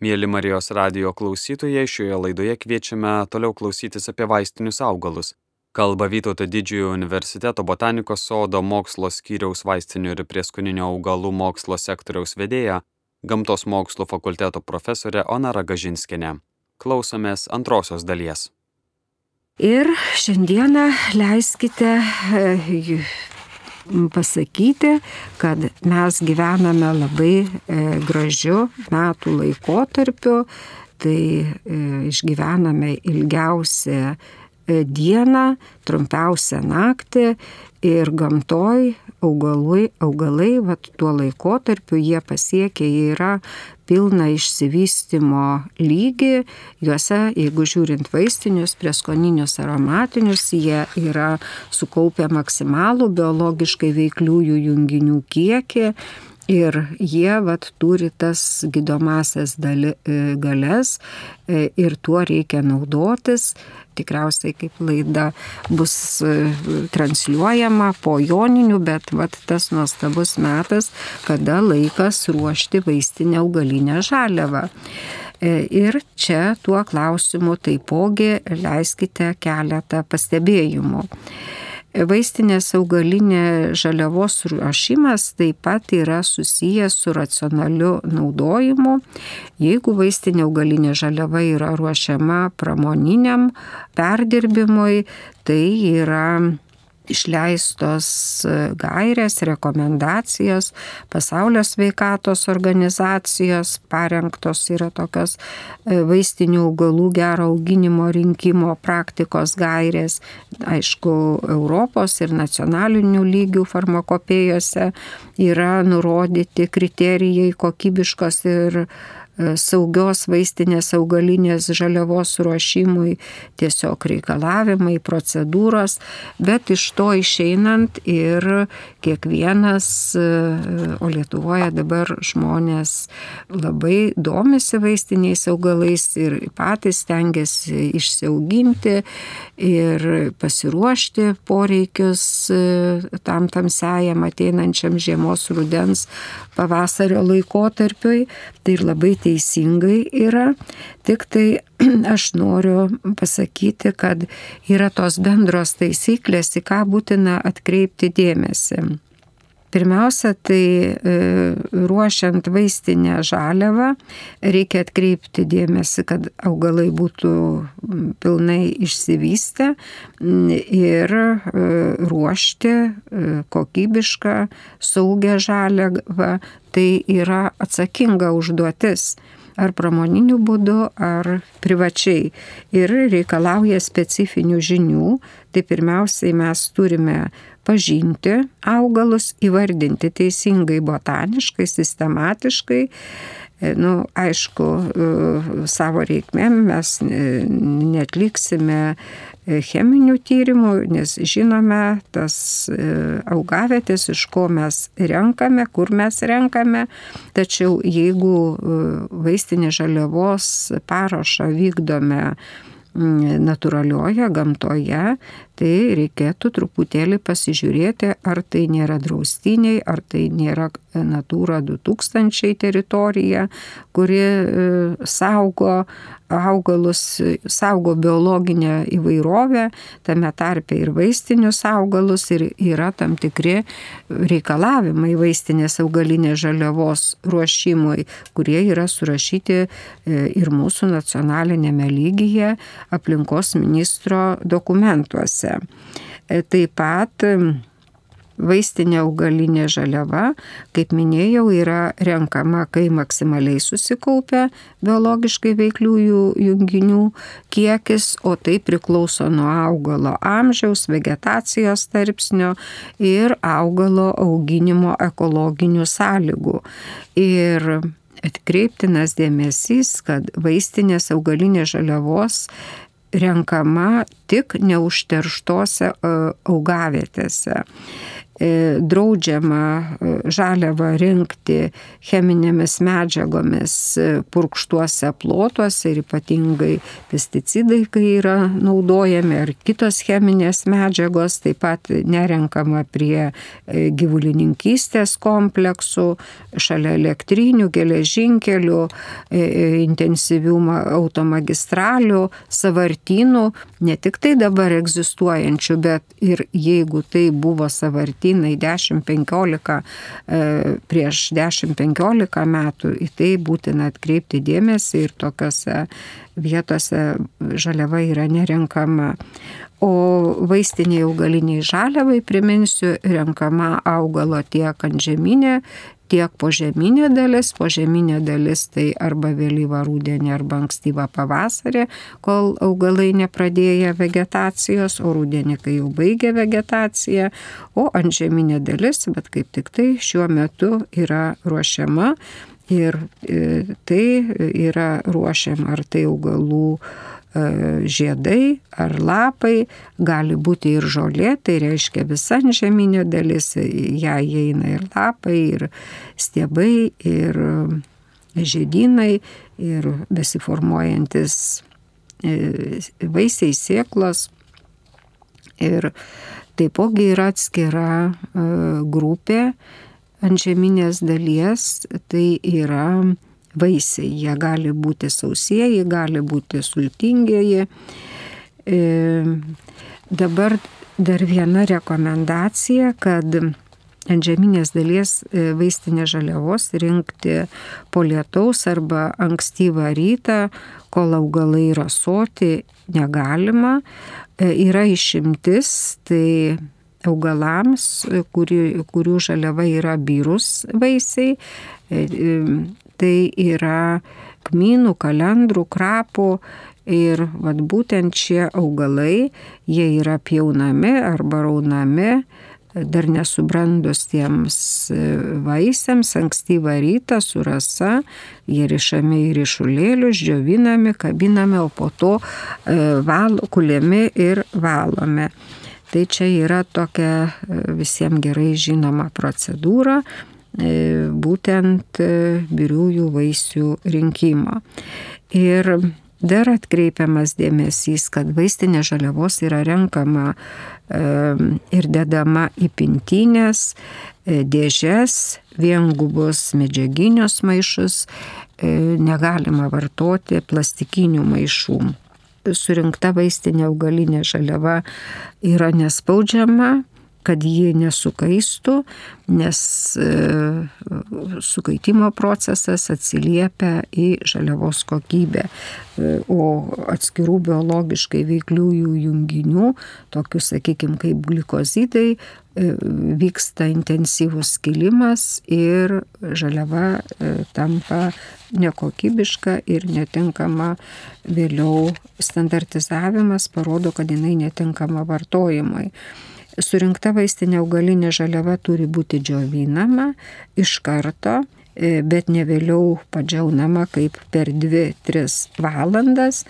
Mėly Marijos radio klausytojai, šioje laidoje kviečiame toliau klausytis apie vaistinius augalus. Kalba Vytauto didžiojo universiteto botanikos sodo mokslo skyriaus vaistinių ir prieskoninio augalų mokslo sektoriaus vedėja, gamtos mokslo fakulteto profesorė Ona Ragažinskinė. Klausomės antrosios dalies. Ir šiandieną leiskite pasakyti, kad mes gyvename labai e, gražiu metų laikotarpiu, tai e, išgyvename ilgiausią e, dieną, trumpiausią naktį ir gamtoj augalai, augalai vat, tuo laikotarpiu jie pasiekia, jie yra pilną išsivystimo lygį, juose, jeigu žiūrint vaistinius, prieskoninius aromatinius, jie yra sukaupę maksimalų biologiškai veikliųjų junginių kiekį Ir jie vat, turi tas gydomasias dali, e, galės e, ir tuo reikia naudotis. Tikriausiai kaip laida bus e, transliuojama po joninių, bet vat, tas nuostabus metas, kada laikas ruošti vaistinę augalinę žaliavą. Ir čia tuo klausimu taipogi leiskite keletą pastebėjimų. Vaistinės augalinė žaliavos ruošimas taip pat yra susijęs su racionaliu naudojimu. Jeigu vaistinė augalinė žaliava yra ruošiama pramoniniam perdirbimui, tai yra išleistos gairės, rekomendacijos, pasaulio sveikatos organizacijos parengtos yra tokios e, vaistinių augalų gero auginimo rinkimo praktikos gairės, aišku, Europos ir nacionalinių lygių farmakopėjose yra nurodyti kriterijai kokybiškos ir saugios vaistinės augalinės žaliavos ruošimui tiesiog reikalavimai, procedūros, bet iš to išeinant ir kiekvienas, o Lietuvoje dabar žmonės labai domisi vaistiniais augalais ir patys tengiasi išsiauginti ir pasiruošti poreikius e, tam tamsiajam ateinančiam žiemos rudens pavasario laikotarpiui. Tai ir labai teisingai yra, tik tai aš noriu pasakyti, kad yra tos bendros taisyklės, į ką būtina atkreipti dėmesį. Pirmiausia, tai e, ruošiant vaistinę žaliavą reikia atkreipti dėmesį, kad augalai būtų pilnai išsivystę ir e, ruošti e, kokybišką, saugią žaliavą. Tai yra atsakinga užduotis ar pramoniniu būdu, ar privačiai. Ir reikalauja specifinių žinių. Tai pirmiausiai mes turime pažinti augalus, įvardinti teisingai botaniškai, sistematiškai. E, nu, aišku, e, savo reikmėm mes netliksime e, cheminių tyrimų, nes žinome tas augavietės, iš ko mes renkame, kur mes renkame. Tačiau jeigu vaistinė žaliavos parašą vykdome natūralioje gamtoje, tai reikėtų truputėlį pasižiūrėti, ar tai nėra draustiniai, ar tai nėra Natūra 2000 teritorija, kuri e, saugo augalus, saugo biologinę įvairovę, tame tarpe ir vaistinius augalus ir yra tam tikri reikalavimai vaistinės augalinės žaliavos ruošimui, kurie yra surašyti e, ir mūsų nacionalinėme lygyje aplinkos ministro dokumentuose. E, taip pat Vaistinė augalinė žaliava, kaip minėjau, yra renkama, kai maksimaliai susikaupia biologiškai veikliųjų junginių kiekis, o tai priklauso nuo augalo amžiaus, vegetacijos tarpsnio ir augalo auginimo ekologinių sąlygų. Ir atkreiptinas dėmesys, kad vaistinės augalinės žaliavos renkama tik neužterštose augavietėse. Draudžiama žaliavą rinkti cheminėmis medžiagomis purkštuose plotuose ir ypatingai pesticidai, kai yra naudojami ar kitos cheminės medžiagos, taip pat nerenkama prie gyvulininkystės kompleksų, šalia elektrinių, geležinkelių, intensyvių automagistralių, savartynų, ne tik tai dabar egzistuojančių, bet ir jeigu tai buvo savartynai 10-15, prieš 10-15 metų, į tai būtina atkreipti dėmesį ir tokiuose vietose žaliava yra nerenkama. O vaistiniai augaliniai žaliavai, priminsiu, renkama augalo tiek ant žeminė, tiek požeminė dalis. Požeminė dalis tai arba vėlyvą rūdienį, arba ankstyvą pavasarį, kol augalai nepradėję vegetacijos, o rūdienį, kai jau baigė vegetaciją. O ant žeminė dalis, bet kaip tik tai šiuo metu yra ruošiama. Ir tai yra ruošiama ar tai augalų žiedai ar lapai, gali būti ir žolė, tai reiškia visa žeminė dalis, ją įeina ir lapai, ir stiebai, ir žiedynai, ir besiformuojantis vaisiai sėklos. Ir taipogi yra atskira grupė ant žeminės dalies, tai yra vaisiai. Jie gali būti sausieji, gali būti sultingieji. E, dabar dar viena rekomendacija, kad ant žeminės dalies vaistinės žaliavos rinkti po lietaus arba ankstyvą rytą, kol augalai yra soti, negalima. Yra išimtis, tai augalams, kuri, kurių žaliava yra birus vaisiai, tai yra kmynų, kalendrų, krapų ir vat, būtent šie augalai, jie yra pjaunami arba raunami dar nesubrandus tiems vaisiams, ankstyvą rytą su rasa, jie rišami į ryšulėlius, džiovinami, kabinami, o po to valo, kuliami ir valome. Tai čia yra tokia visiems gerai žinoma procedūra, būtent biriųjų vaisių rinkimo. Ir dar atkreipiamas dėmesys, kad vaistinė žaliavos yra renkama ir dedama į pintinės, dėžes, viengubus medžiaginius maišus, negalima vartoti plastikinių maišų. Surinkta vaistinė augalinė žaliava yra nespaudžiama, kad ji nesukaistų, nes sukaitimo procesas atsiliepia į žaliavos kokybę. O atskirų biologiškai veikliųjų junginių, tokių, sakykime, kaip glikozidai, vyksta intensyvus skilimas ir žaliava tampa nekokybiška ir netinkama vėliau standartizavimas parodo, kad jinai netinkama vartojimui. Surinkta vaistinė augalinė žaliava turi būti džiovinama iš karto, bet ne vėliau padžiaunama kaip per 2-3 valandas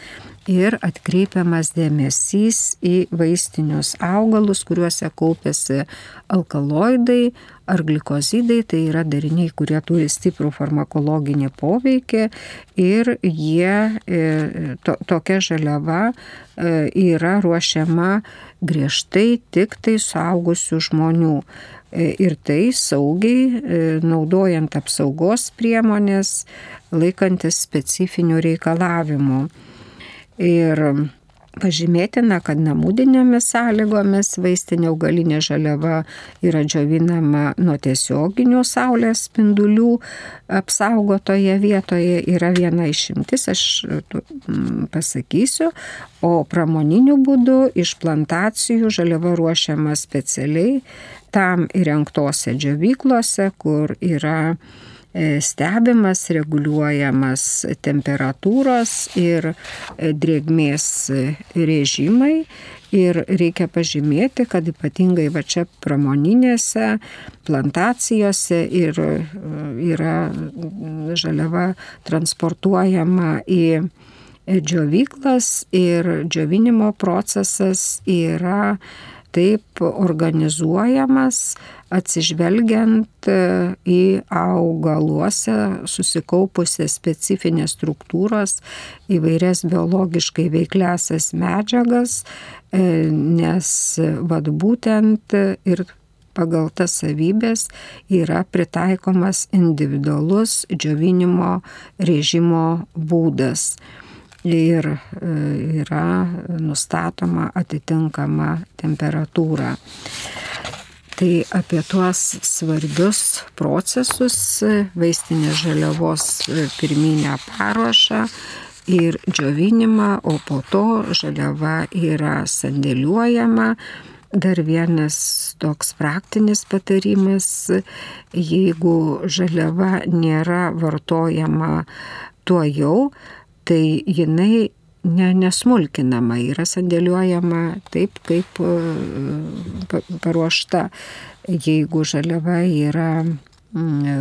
ir atkreipiamas dėmesys į vaistinius augalus, kuriuose kaupiasi alkaloidai ar glikozidai, tai yra dariniai, kurie turi stiprų farmakologinį poveikį ir jie, to, tokia žaliava yra ruošiama griežtai tik tai suaugusių žmonių. Ir tai saugiai, naudojant apsaugos priemonės, laikantis specifinių reikalavimų. Ir Pažymėtina, kad namudinėmis sąlygomis vaistinė augalinė žaliava yra džiovinama nuo tiesioginių saulės spindulių apsaugotoje vietoje. Yra viena išimtis, aš pasakysiu, o pramoniniu būdu iš plantacijų žaliava ruošiama specialiai tam įrengtose džiovyklose, kur yra stebimas, reguliuojamas temperatūros ir drėgmės režimai. Ir reikia pažymėti, kad ypatingai va čia pramoninėse plantacijose ir yra žaliava transportuojama į džiovyklas ir džiovinimo procesas yra taip organizuojamas, atsižvelgiant į augaluose susikaupusias specifinės struktūros, įvairias biologiškai veikliasias medžiagas, nes vad būtent ir pagal tas savybės yra pritaikomas individualus džiovinimo režimo būdas ir e, yra nustatoma atitinkama temperatūra. Tai apie tuos svarbius procesus vaistinės žaliavos pirminę paruošą ir džiovinimą, o po to žaliava yra sandėliuojama. Dar vienas toks praktinis patarimas, jeigu žaliava nėra vartojama tuo jau, tai jinai ne, nesmulkinama, yra sandėliuojama taip, kaip e, paruošta. Jeigu žaliava yra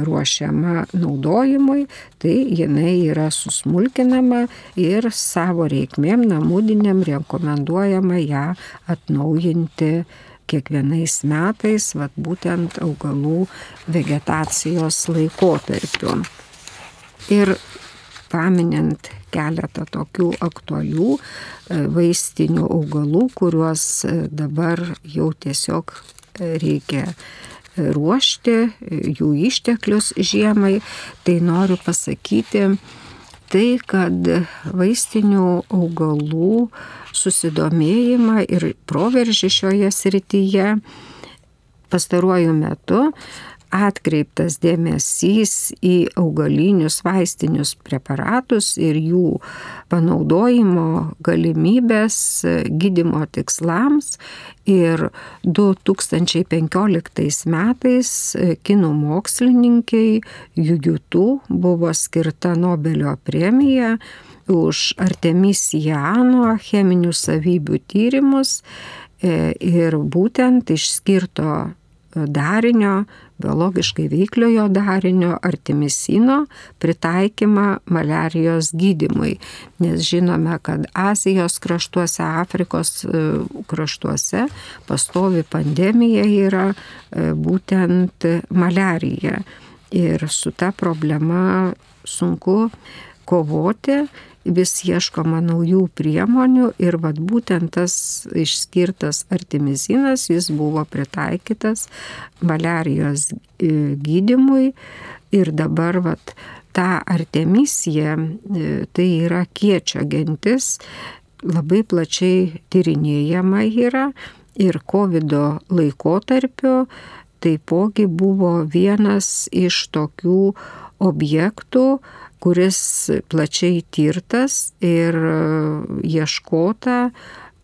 ruošiama naudojimui, tai jinai yra susmulkinama ir savo reikmėm namudiniam rekomenduojama ją atnaujinti kiekvienais metais, vat būtent augalų vegetacijos laikotarpiu. Ir paminint keletą tokių aktualių e, vaistinių augalų, kuriuos e, dabar jau tiesiog reikia ruošti jų išteklius žiemai, tai noriu pasakyti tai, kad vaistinių augalų susidomėjimą ir proveržį šioje srityje pastaruoju metu atkreiptas dėmesys į augalinius vaistinius preparatus ir jų panaudojimo galimybės gydimo tikslams. Ir 2015 metais kinų mokslininkai Jujutų buvo skirta Nobelio premija už Artemisijano cheminių savybių tyrimus e, ir būtent išskirto darinio biologiškai veikliojo darinio artemisino pritaikymą malerijos gydimui, nes žinome, kad Azijos kraštuose, Afrikos e, kraštuose pastovi pandemija yra e, būtent malerija. Ir su ta problema sunku kovoti vis ieškoma naujų priemonių ir vad būtent tas išskirtas artemizinas, jis buvo pritaikytas maliarijos e, gydimui. Ir dabar vad ta artemisija, e, tai yra kiečio gentis, labai plačiai tyrinėjama yra. Ir COVID laikotarpiu taipogi buvo vienas iš tokių objektų, kuris plačiai tirtas ir ieškota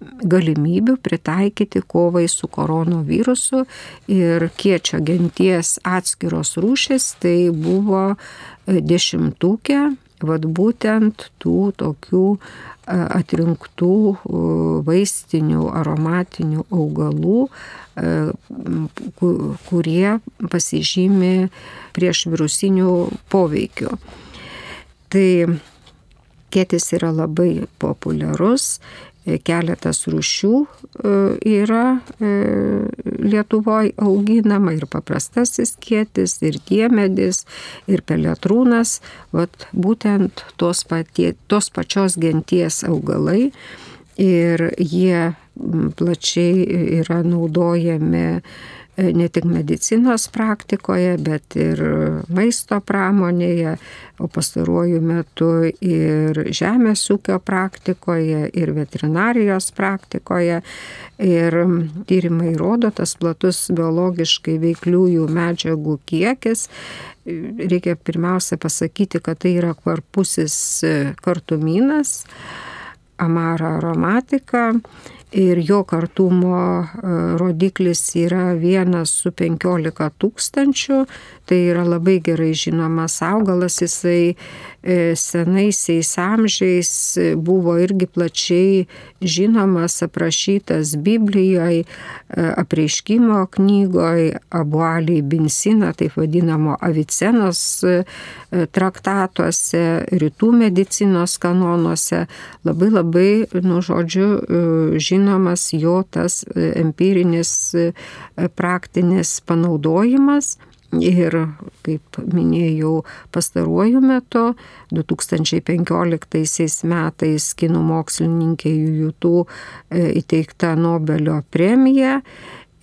galimybių pritaikyti kovai su koronavirusu ir kiečio genties atskiros rūšis tai buvo dešimtukė, vad būtent tų tokių atrinktų vaistinių aromatinių augalų, kurie pasižymi prieš virusinių poveikių. Tai kėtis yra labai populiarus, e, keletas rūšių e, yra e, Lietuvoje auginama ir paprastasis kėtis, ir diemedis, ir peletrūnas, vat būtent tos, patie, tos pačios genties augalai ir jie plačiai yra naudojami ne tik medicinos praktikoje, bet ir maisto pramonėje, o pastaruoju metu ir žemės ūkio praktikoje, ir veterinarijos praktikoje. Ir tyrimai rodo tas platus biologiškai veikliųjų medžiagų kiekis. Reikia pirmiausia pasakyti, kad tai yra kvarpusis kartuminas, amara aromatika ir jo kartumo e, rodiklis yra 1 su 15 tūkstančių, tai yra labai gerai žinomas augalas, jisai e, senaisiais amžiais buvo irgi plačiai žinomas, aprašytas Biblijoje, apreiškimo knygoje, abualiai binsina, taip vadinamo avicenos e, traktatuose, rytų medicinos kanonuose, labai labai, nu, žodžiu, žinomas jo tas empirinis praktinis panaudojimas Ir, kaip minėjau, pastaruoju metu, 2015 metais kinų mokslininkė Jujutų e, įteikta Nobelio premija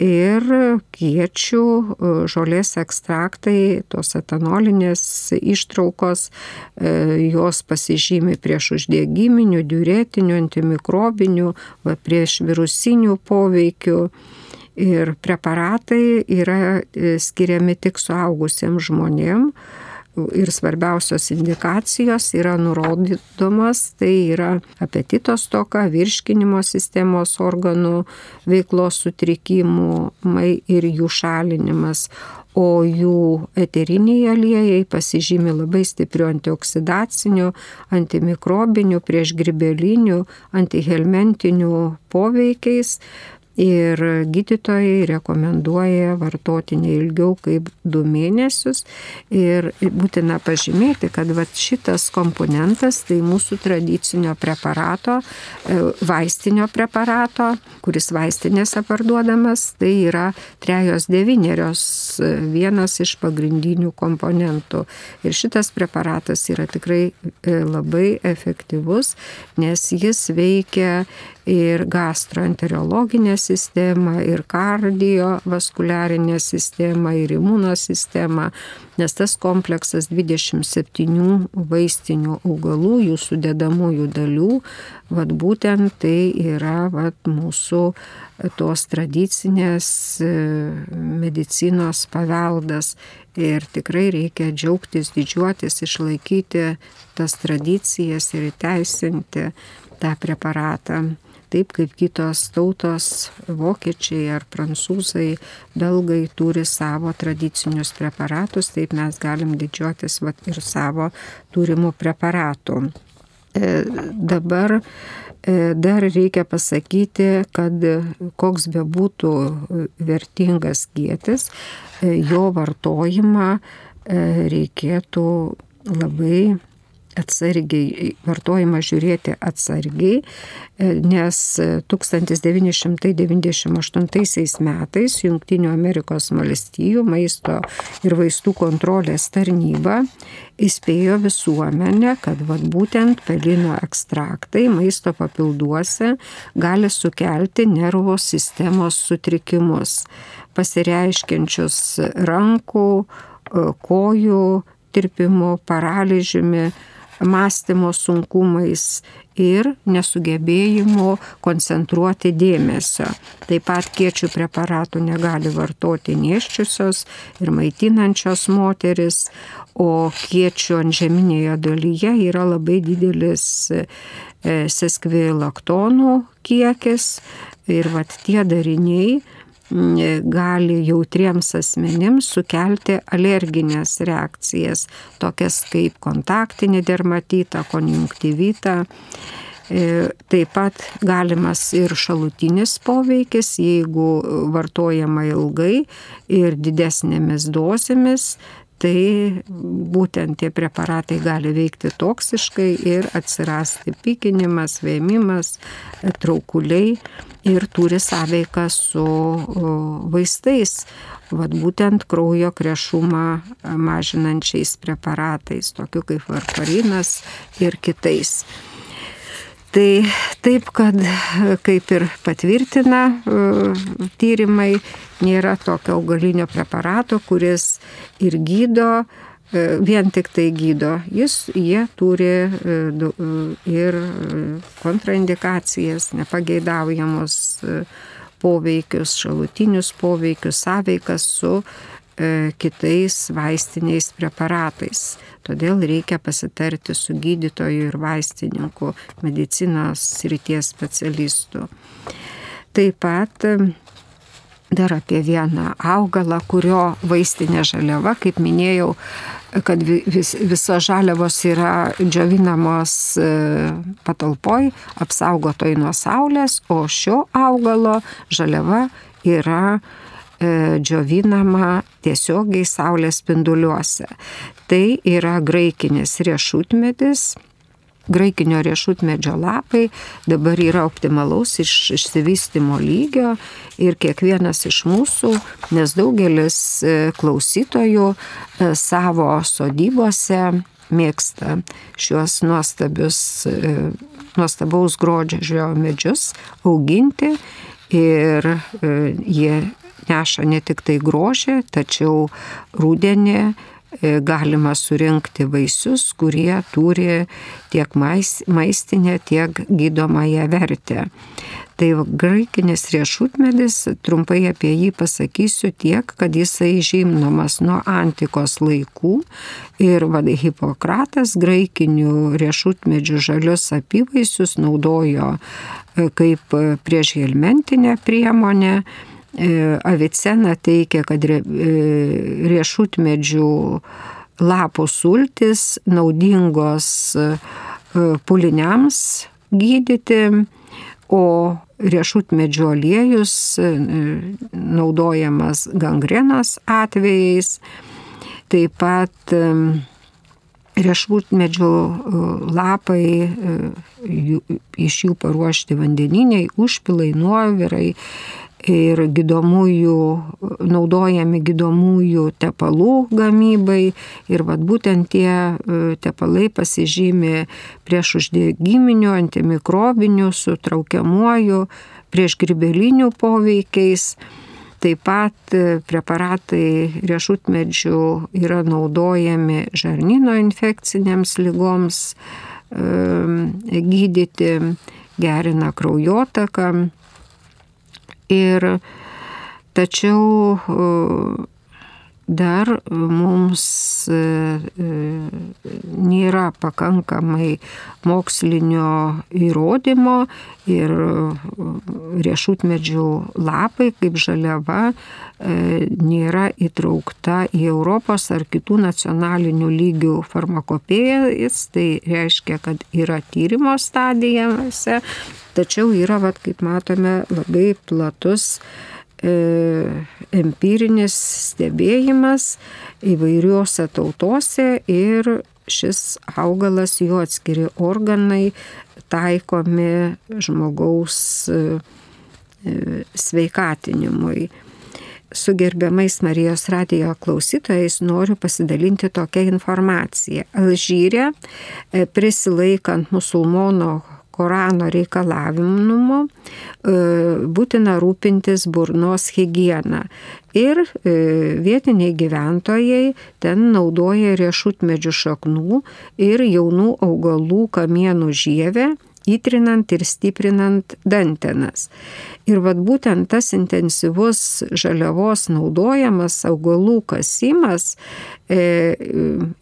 ir kiečių e, žolės ekstraktai, tos etanolinės ištraukos, e, jos pasižymi prieš uždėgyminių, diuretinių, antimikrobinių, prieš virusinių poveikių ir preparatai yra e, skiriami tik suaugusiems žmonėms. Ir svarbiausios indikacijos yra nurodydomas, tai yra apetito stoka, virškinimo sistemos organų veiklos sutrikimų ir jų šalinimas, o jų eteriniai aliejai pasižymi labai stipriu antioksidaciniu, antimikrobiniu, priešgribeliniu, antihelmentiniu poveikiais, Ir gydytojai rekomenduoja vartoti neilgiau kaip du mėnesius. Ir būtina pažymėti, kad va, šitas komponentas tai mūsų tradicinio preparato, e, vaistinio preparato, kuris vaistinėse parduodamas, tai yra trejos devynerios e, vienas iš pagrindinių komponentų. Ir šitas preparatas yra tikrai e, labai efektyvus, nes jis veikia ir gastroenterologinę sistemą, ir kardiovaskuliarinę sistemą, ir imuno sistemą, nes tas kompleksas 27 vaistinių augalų, jų sudėdamųjų dalių, vad būtent tai yra vad mūsų tos tradicinės e, medicinos paveldas. Ir tikrai reikia džiaugtis, didžiuotis, išlaikyti tas tradicijas ir įteisinti tą preparatą taip kaip kitos tautos, vokiečiai ar prancūzai, belgai turi savo tradicinius preparatus, taip mes galim didžiuotis vat, ir savo turimų preparatų. E, dabar e, dar reikia pasakyti, kad koks be būtų vertingas gėtis, e, jo vartojimą e, reikėtų labai atsargiai, vartojimą žiūrėti atsargiai, e, nes 1998 metais Junktinių Amerikos valstijų maisto ir vaistų kontrolės tarnyba įspėjo visuomenę, kad vat, būtent pelino ekstraktai maisto papilduose gali sukelti nervo sistemos sutrikimus, pasireiškiančius rankų, e, kojų tirpimu, paralyžiumi, mąstymo sunkumais ir nesugebėjimu koncentruoti dėmesio. Taip pat kiečių preparatų negali vartoti nieščiusios ir maitinančios moteris, o kiečių antžeminėje dalyje yra labai didelis e, seskvilaktonų kiekis ir vat tie dariniai gali jautriems asmenims sukelti alerginės reakcijas, tokias kaip kontaktinį dermatitą, konjunktyvitą. E, taip pat galimas ir šalutinis poveikis, jeigu vartojama ilgai ir didesnėmis dozėmis, tai būtent tie preparatai gali veikti toksiškai ir atsirasti pykinimas, vėmimas, traukuliai ir turi sąveiką su vaistais, vad būtent kraujo krešumą mažinančiais preparatais, tokiu kaip varparinas ir kitais. Tai taip, kad kaip ir patvirtina e, tyrimai, nėra tokio augalinio preparato, kuris ir gydo, e, vien tik tai gydo. Jis, jie turi e, ir kontraindikacijas, nepageidaujamus poveikius, šalutinius poveikius, sąveikas su kitais vaistiniais preparatais. Todėl reikia pasitarti su gydytoju ir vaistininku, medicinos srities specialistu. Taip pat dar apie vieną augalą, kurio vaistinė žaliava, kaip minėjau, kad vis, visos žaliavos yra džiovinamos e, patalpoj, apsaugotoj nuo saulės, o šio augalo žaliava yra E, džiovinama tiesiogiai saulės spinduliuose. Tai yra graikinis riešutmedis graikinio riešutmedžio lapai dabar yra optimalaus iš, išsivystimo lygio ir kiekvienas iš mūsų, nes daugelis e, klausytojų e, savo sodybose mėgsta šiuos nuostabius, e, nuostabaus grožio medžius auginti ir jie neša ne tik tai grožį, tačiau rūdienį E, galima surinkti vaisius, kurie turi tiek maistinę, tiek gydomąją vertę. Tai graikinis riešutmedis, trumpai apie jį pasakysiu tiek, kad jisai žymnomas nuo antikos laikų ir vad Hipokratas graikinių riešutmedžių žalius apyvaisius naudojo e, kaip priešhelmentinę priemonę E, Avicena teikia, kad e, riešutmedžių lapų sultis naudingos e, puliniams gydyti, o riešutmedžio aliejus naudojamas gangrenos atvejais. Taip pat riešutmedžio lapai, iš jų paruošti vandeniniai, užpilai, nuovirai ir gydomųjų, naudojami gydomųjų tepalų gamybai ir vad būtent tie e, tepalai pasižymi prieš uždegiminių, antimikrobinių, sutraukiamuoju, prieš gribelinių poveikiais. Taip pat e, preparatai riešutmedžių yra naudojami žarnyno infekcinėms lygoms e, gydyti, gerina kraujotaką Ir tačiau e, dar mums e, e, nėra pakankamai mokslinio įrodymo ir riešutmedžių lapai kaip žaliava nėra įtraukta į Europos ar kitų nacionalinių lygių farmakopėjas, tai reiškia, kad yra tyrimo stadijose, Tačiau yra, vat, kaip matome, labai platus e, empirinis stebėjimas įvairiuose tautose ir šis augalas, jo atskiri organai taikomi žmogaus e, e sveikatinimui. Su gerbiamais Marijos radijo klausytojais noriu pasidalinti tokią informaciją. Alžyrė, e, prisilaikant musulmono Korano reikalavimu e, būtina rūpintis burnos higieną. Ir e, vietiniai gyventojai ten naudoja riešutmedžių šaknų ir jaunų augalų kamienų žievę įtrinant ir stiprinant dantenas. Ir vad būtent tas intensyvus žaliavos naudojamas augalų kasimas e,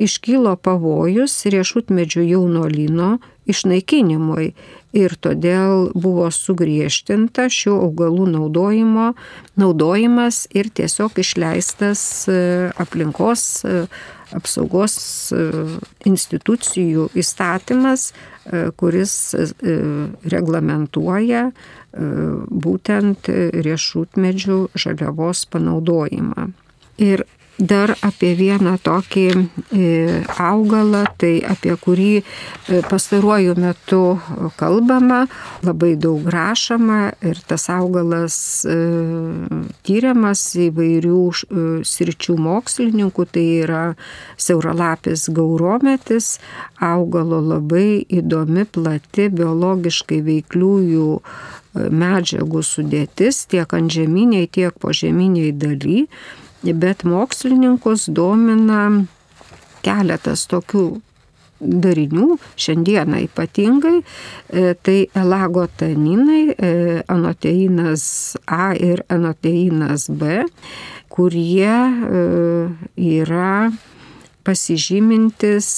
iškylo pavojus riešutmedžių jaunolino išnaikinimui ir todėl buvo sugriežtinta šių augalų naudojimo, naudojimas ir tiesiog išleistas e, aplinkos e, apsaugos e, institucijų įstatymas, kuris reglamentuoja būtent riešutmedžių žaliavos panaudojimą. Ir dar apie vieną tokį e, augalą, tai apie kurį e, pastaruoju metu kalbama, labai daug rašoma ir tas augalas e, tyriamas įvairių sričių mokslininkų, tai yra siauralapis gaurometis, augalo labai įdomi, plati, biologiškai veikliųjų medžiagų sudėtis tiek antžeminiai, tiek požeminiai daly bet mokslininkus domina keletas tokių darinių, šiandieną ypatingai, e, tai elagotaninai, e, anoteinas A ir anoteinas B, kurie e, yra pasižymintis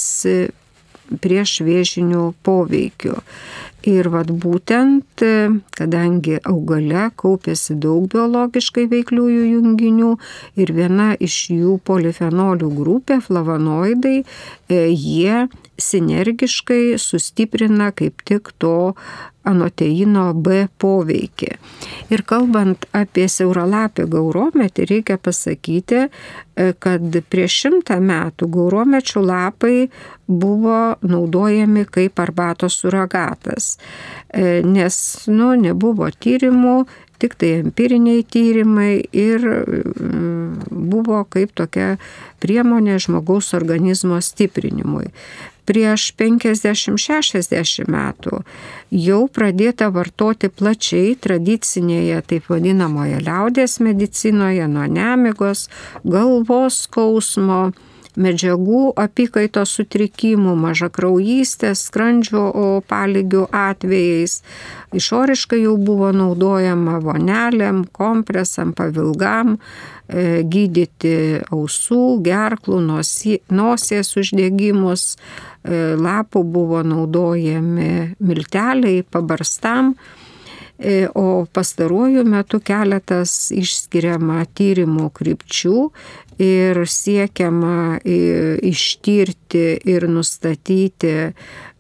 prieš vėžinių poveikių. Ir vad būtent, kadangi augale kaupėsi daug biologiškai veikliųjų junginių ir viena iš jų polifenolių grupė, flavonoidai, e, jie sinergiškai sustiprina kaip tik to anoteino B poveikį. Ir kalbant apie siauralapį gaurometį, reikia pasakyti, e, kad prieš šimtą metų gauromečių lapai buvo naudojami kaip arbatos suragatas, e, nes nu, nebuvo tyrimų, tik tai empiriniai tyrimai ir mm, buvo kaip tokia priemonė žmogaus organizmo stiprinimui prieš 50-60 metų jau pradėta vartoti plačiai tradicinėje taip vadinamoje liaudės medicinoje nuo nemigos, galvos skausmo, medžiagų apykaitos sutrikimų, mažakraujystės, skrandžio palygių atvejais. Išoriškai jau buvo naudojama vonelėm, kompresam, pavilgam, e, gydyti ausų, gerklų, nosies uždegimus, lapų buvo naudojami milteliai, pabarstam. E, o pastaruoju metu keletas išskiriama tyrimų krypčių ir siekiama ištirti ir nustatyti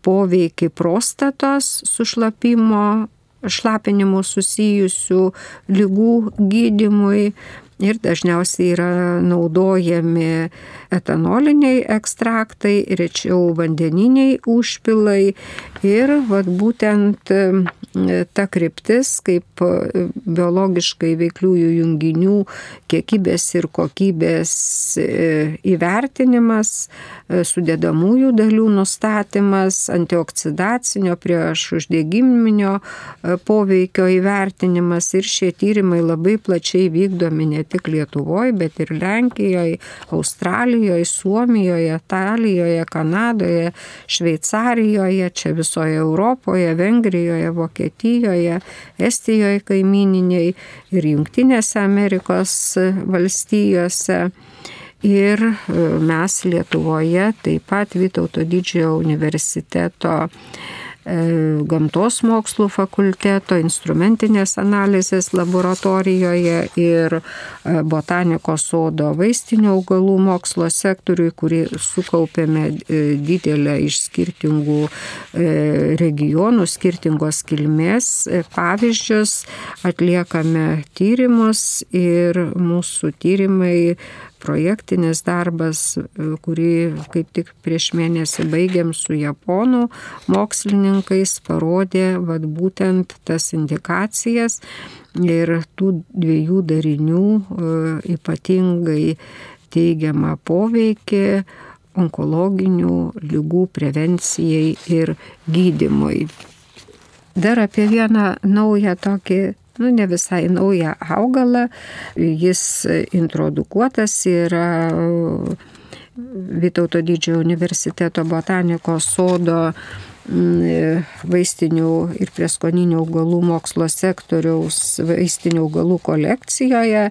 poveikį prostatos sušlapimo, šlapinimu susijusių lygų gydimui ir dažniausiai yra naudojami etanoliniai ekstraktai, rečiau vandeniniai užpilai. Ir vat, būtent ta kryptis, kaip e, biologiškai veikliųjų junginių kiekybės ir kokybės e, įvertinimas, e, sudėdamųjų dalių nustatymas, antioksidacinio prieš uždegiminio poveikio įvertinimas. Ir šie tyrimai labai plačiai vykdomi ne tik Lietuvoje, bet ir Lenkijoje, Australijoje, Suomijoje, Italijoje, Kanadoje, Šveicarijoje, čia visoje Europoje, Vengrijoje, Vokietijoje. Estijoje kaimininiai ir Junktinėse Amerikos valstijose. Ir e, mes Lietuvoje taip pat Vytauto didžiojo universiteto gamtos mokslų fakulteto, instrumentinės analizės laboratorijoje ir e, botanikos sodo vaistinių augalų mokslo sektoriui, kurį sukaupėme e, didelę iš skirtingų regionų, skirtingos kilmės pavyzdžius, atliekame tyrimus ir mūsų tyrimai projektinis darbas, kurį kaip tik prieš mėnesį baigiam su japonų mokslininkais, parodė vat, būtent tas indikacijas ir tų dviejų darinių e, ypatingai teigiamą poveikį onkologinių lygų prevencijai ir gydimui. Dar apie vieną naują tokį nu, ne visai naują augalą. Jis introdukuotas yra Vytauto didžiojo universiteto botanikos sodo mm, vaistinių ir prieskoninių augalų mokslo sektoriaus vaistinių augalų kolekcijoje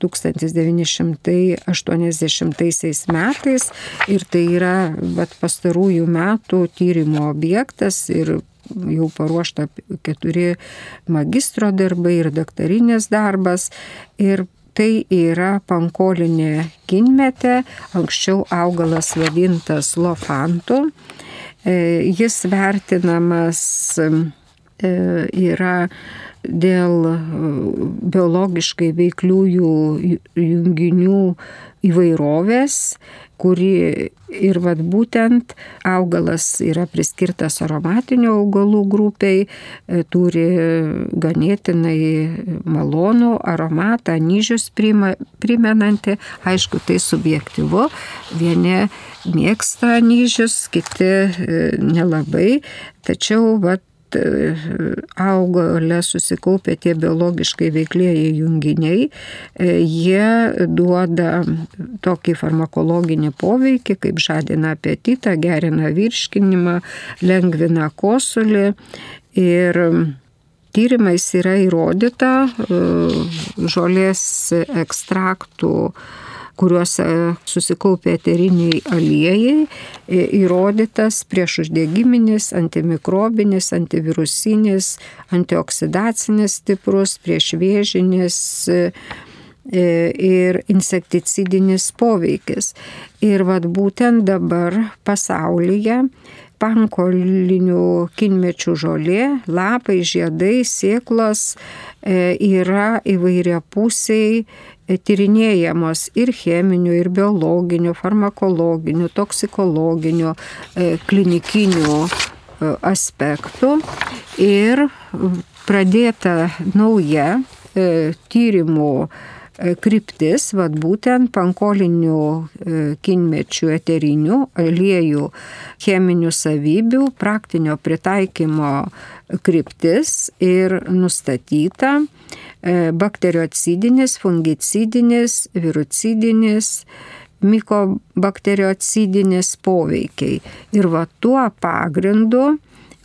1980 metais ir tai yra bet pastarųjų metų tyrimo objektas ir jau paruošta keturi magistro darbai ir daktarinės darbas. Ir tai yra pankolinė kinmetė, anksčiau augalas vadintas lofantu. E, jis vertinamas e, yra dėl biologiškai veikliųjų junginių įvairovės kuri ir vad būtent augalas yra priskirtas aromatinių augalų grupiai, e, turi ganėtinai malonų aromatą, nyžius primenantį, aišku, tai subjektivu, vieni mėgsta nyžius, kiti e, nelabai, tačiau vat, E, augale susikaupia tie biologiškai veiklieji junginiai, e, jie duoda tokį farmakologinį poveikį, kaip žadina apetitą, gerina virškinimą, lengvina kosulį. Ir tyrimais yra įrodyta e, žolės ekstraktų kuriuose susikaupia eteriniai aliejai, įrodytas priešuždegiminis, antimikrobinis, antivirusinis, antioksidacinis stiprus, priešvėžinis ir insekticidinis poveikis. Ir vad būtent dabar pasaulyje pankolinių kinmečių žolė, lapai, žiedai, sėklos e, yra įvairia pusiai e, tyrinėjamos ir cheminių, ir biologinių, farmakologinių, toksikologinių, e, klinikinių aspektų. Ir pradėta nauja tyrimų kryptis, vad būtent pankolinių e, kinmečių eterinių aliejų cheminių savybių praktinio pritaikymo kryptis ir nustatyta e, bakteriocidinis, fungicidinis, virucidinis, mikobakteriocidinis poveikiai. Ir va tuo pagrindu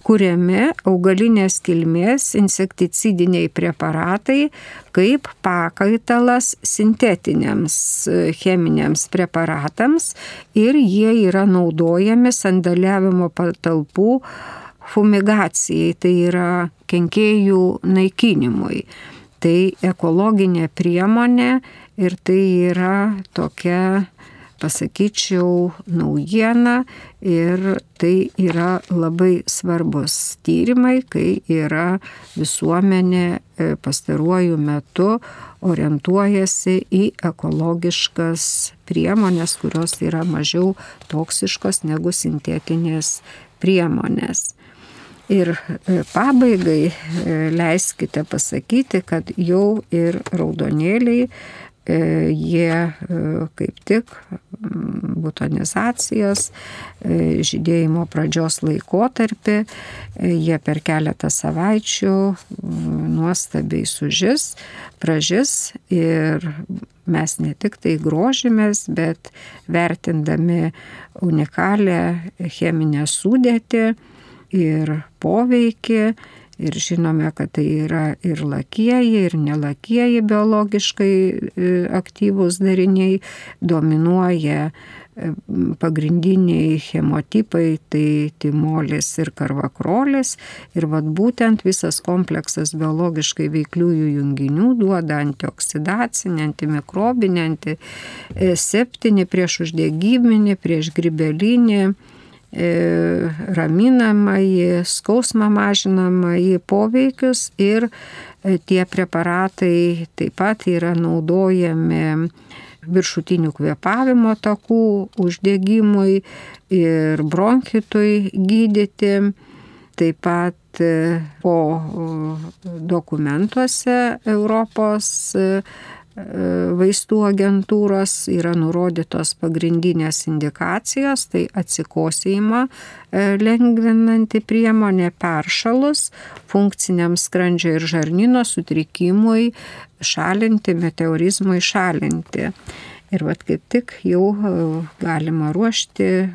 kuriami augalinės kilmės insekticidiniai preparatai kaip pakaitalas sintetiniams e, cheminiams preparatams ir jie yra naudojami sandaliavimo patalpų fumigacijai, tai yra kenkėjų naikinimui. Tai ekologinė priemonė ir tai yra tokia pasakyčiau, naujiena ir tai yra labai svarbus tyrimai, kai yra visuomenė e, pastaruoju metu orientuojasi į ekologiškas priemonės, kurios yra mažiau toksiškos negu sintetinės priemonės. Ir e, pabaigai e, leiskite pasakyti, kad jau ir raudonėliai jie e, kaip tik butonizacijos e, žydėjimo pradžios laikotarpį, jie per keletą savaičių nuostabiai sužis, pražis ir mes ne tik tai grožimės, bet vertindami unikalią cheminę sudėtį ir poveikį, Ir žinome, kad tai yra ir lakieji, ir nelakieji biologiškai e, aktyvūs dariniai, dominuoja e, pagrindiniai chemotipai, tai timolis ir karvakrolis. Ir vad būtent visas kompleksas biologiškai veikliųjų junginių duoda antioksidacinį, antimikrobinį, antiseptinį, prieš uždegiminį, prieš gribelinį E, raminamąjį, skausmą mažinamąjį poveikius ir e, tie preparatai taip pat yra naudojami viršutinių kvėpavimo takų uždegimui ir bronchitui gydyti. Taip pat e, po dokumentuose Europos vaistų agentūros yra nurodytos pagrindinės indikacijos, tai atsikosėjimą e, lengvinanti priemonė peršalus, funkciniam skrandžio ir žarnyno sutrikimui šalinti, meteorizmui šalinti. Ir vad kaip tik jau e, galima ruošti e,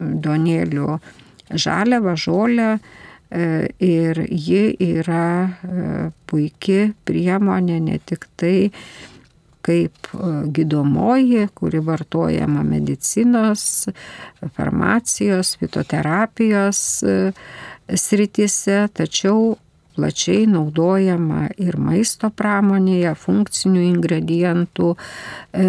donėlių žaliavą, žolę, E, ir ji yra e, puikia priemonė ne tik tai kaip e, gydomoji, kuri vartojama medicinos, farmacijos, fitoterapijos sritise, tačiau plačiai naudojama ir maisto pramonėje, funkcinių ingredientų e,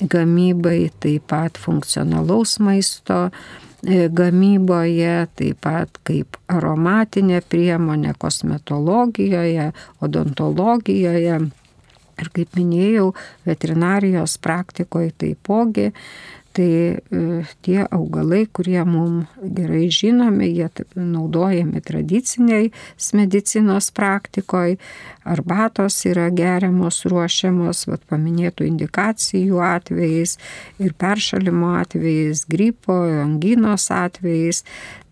gamybai, taip pat funkcionalaus maisto E, gamyboje, taip pat kaip aromatinė priemonė kosmetologijoje, odontologijoje. Ir kaip minėjau, veterinarijos praktikoje taipogi Tai e, tie augalai, kurie mums gerai žinomi, jie naudojami tradiciniai medicinos praktikoje, arbatos yra geriamos, ruošiamos, vat, paminėtų indikacijų atvejais ir peršalimo atvejais, gripo, anginos atvejais.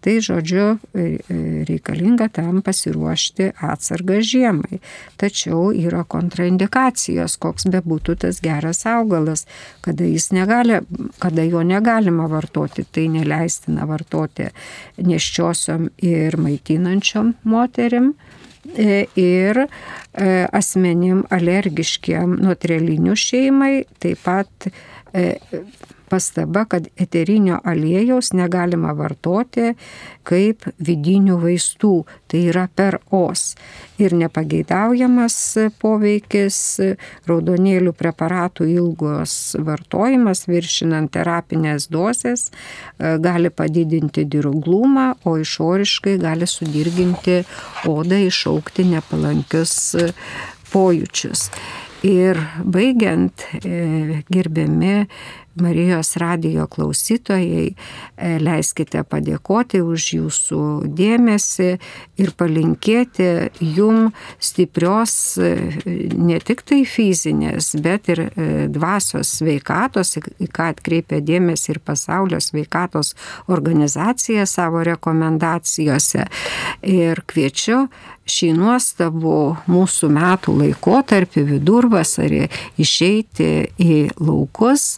Tai žodžiu, e, e, reikalinga tam pasiruošti atsargą žiemai. Tačiau yra kontraindikacijos, koks bebūtų tas geras augalas, kada, negali, kada jo negalima vartoti. Tai neleistina vartoti neščiosiom ir maitinančiom moterim e, ir asmenim alergiškiem nuo trelinių šeimai, taip pat pastaba, kad eterinio aliejaus negalima vartoti kaip vidinių vaistų, tai yra per os. Ir nepageidaujamas poveikis raudonėlių preparatų ilgos vartojimas viršinant terapinės dozes gali padidinti dirglumą, o išoriškai gali sudirginti odą, išaukti nepalankius pojūčius. Ir baigiant, e, gerbiami Marijos radijo klausytojai, e, leiskite padėkoti už jūsų dėmesį ir palinkėti jum stiprios e, ne tik tai fizinės, bet ir dvasios sveikatos, į ką atkreipia dėmesį ir pasaulio sveikatos organizacija savo rekomendacijose. Ir kviečiu šį nuostabų mūsų metų laikotarpį vidurvasarį išeiti į laukus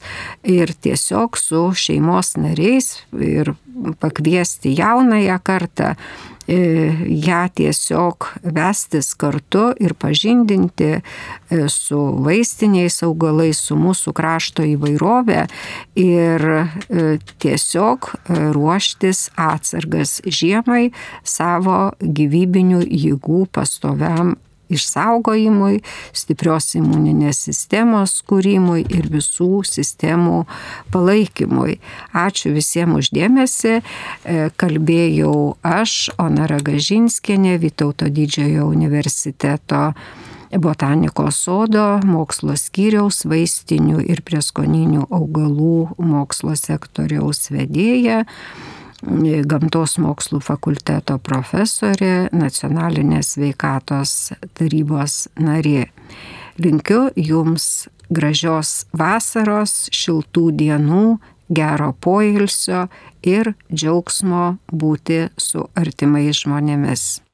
ir tiesiog su šeimos nariais ir pakviesti jaunąją kartą ją tiesiog vestis kartu ir pažindinti e, su vaistiniais augalais, su mūsų krašto įvairovė ir e, tiesiog ruoštis atsargas žiemai savo gyvybinių jėgų pastoviam išsaugojimui, stiprios imuninės sistemos kūrimui ir visų sistemų palaikymui. Ačiū visiems uždėmesi. E, kalbėjau aš, Onara Gažinskienė, Vytauto didžiojo universiteto botanikos sodo mokslo skyriaus vaistinių ir prieskoninių augalų mokslo sektoriaus vedėja gamtos mokslų fakulteto profesorė, nacionalinės veikatos tarybos narė. Linkiu Jums gražios vasaros, šiltų dienų, gero poilsio ir džiaugsmo būti su artimais žmonėmis.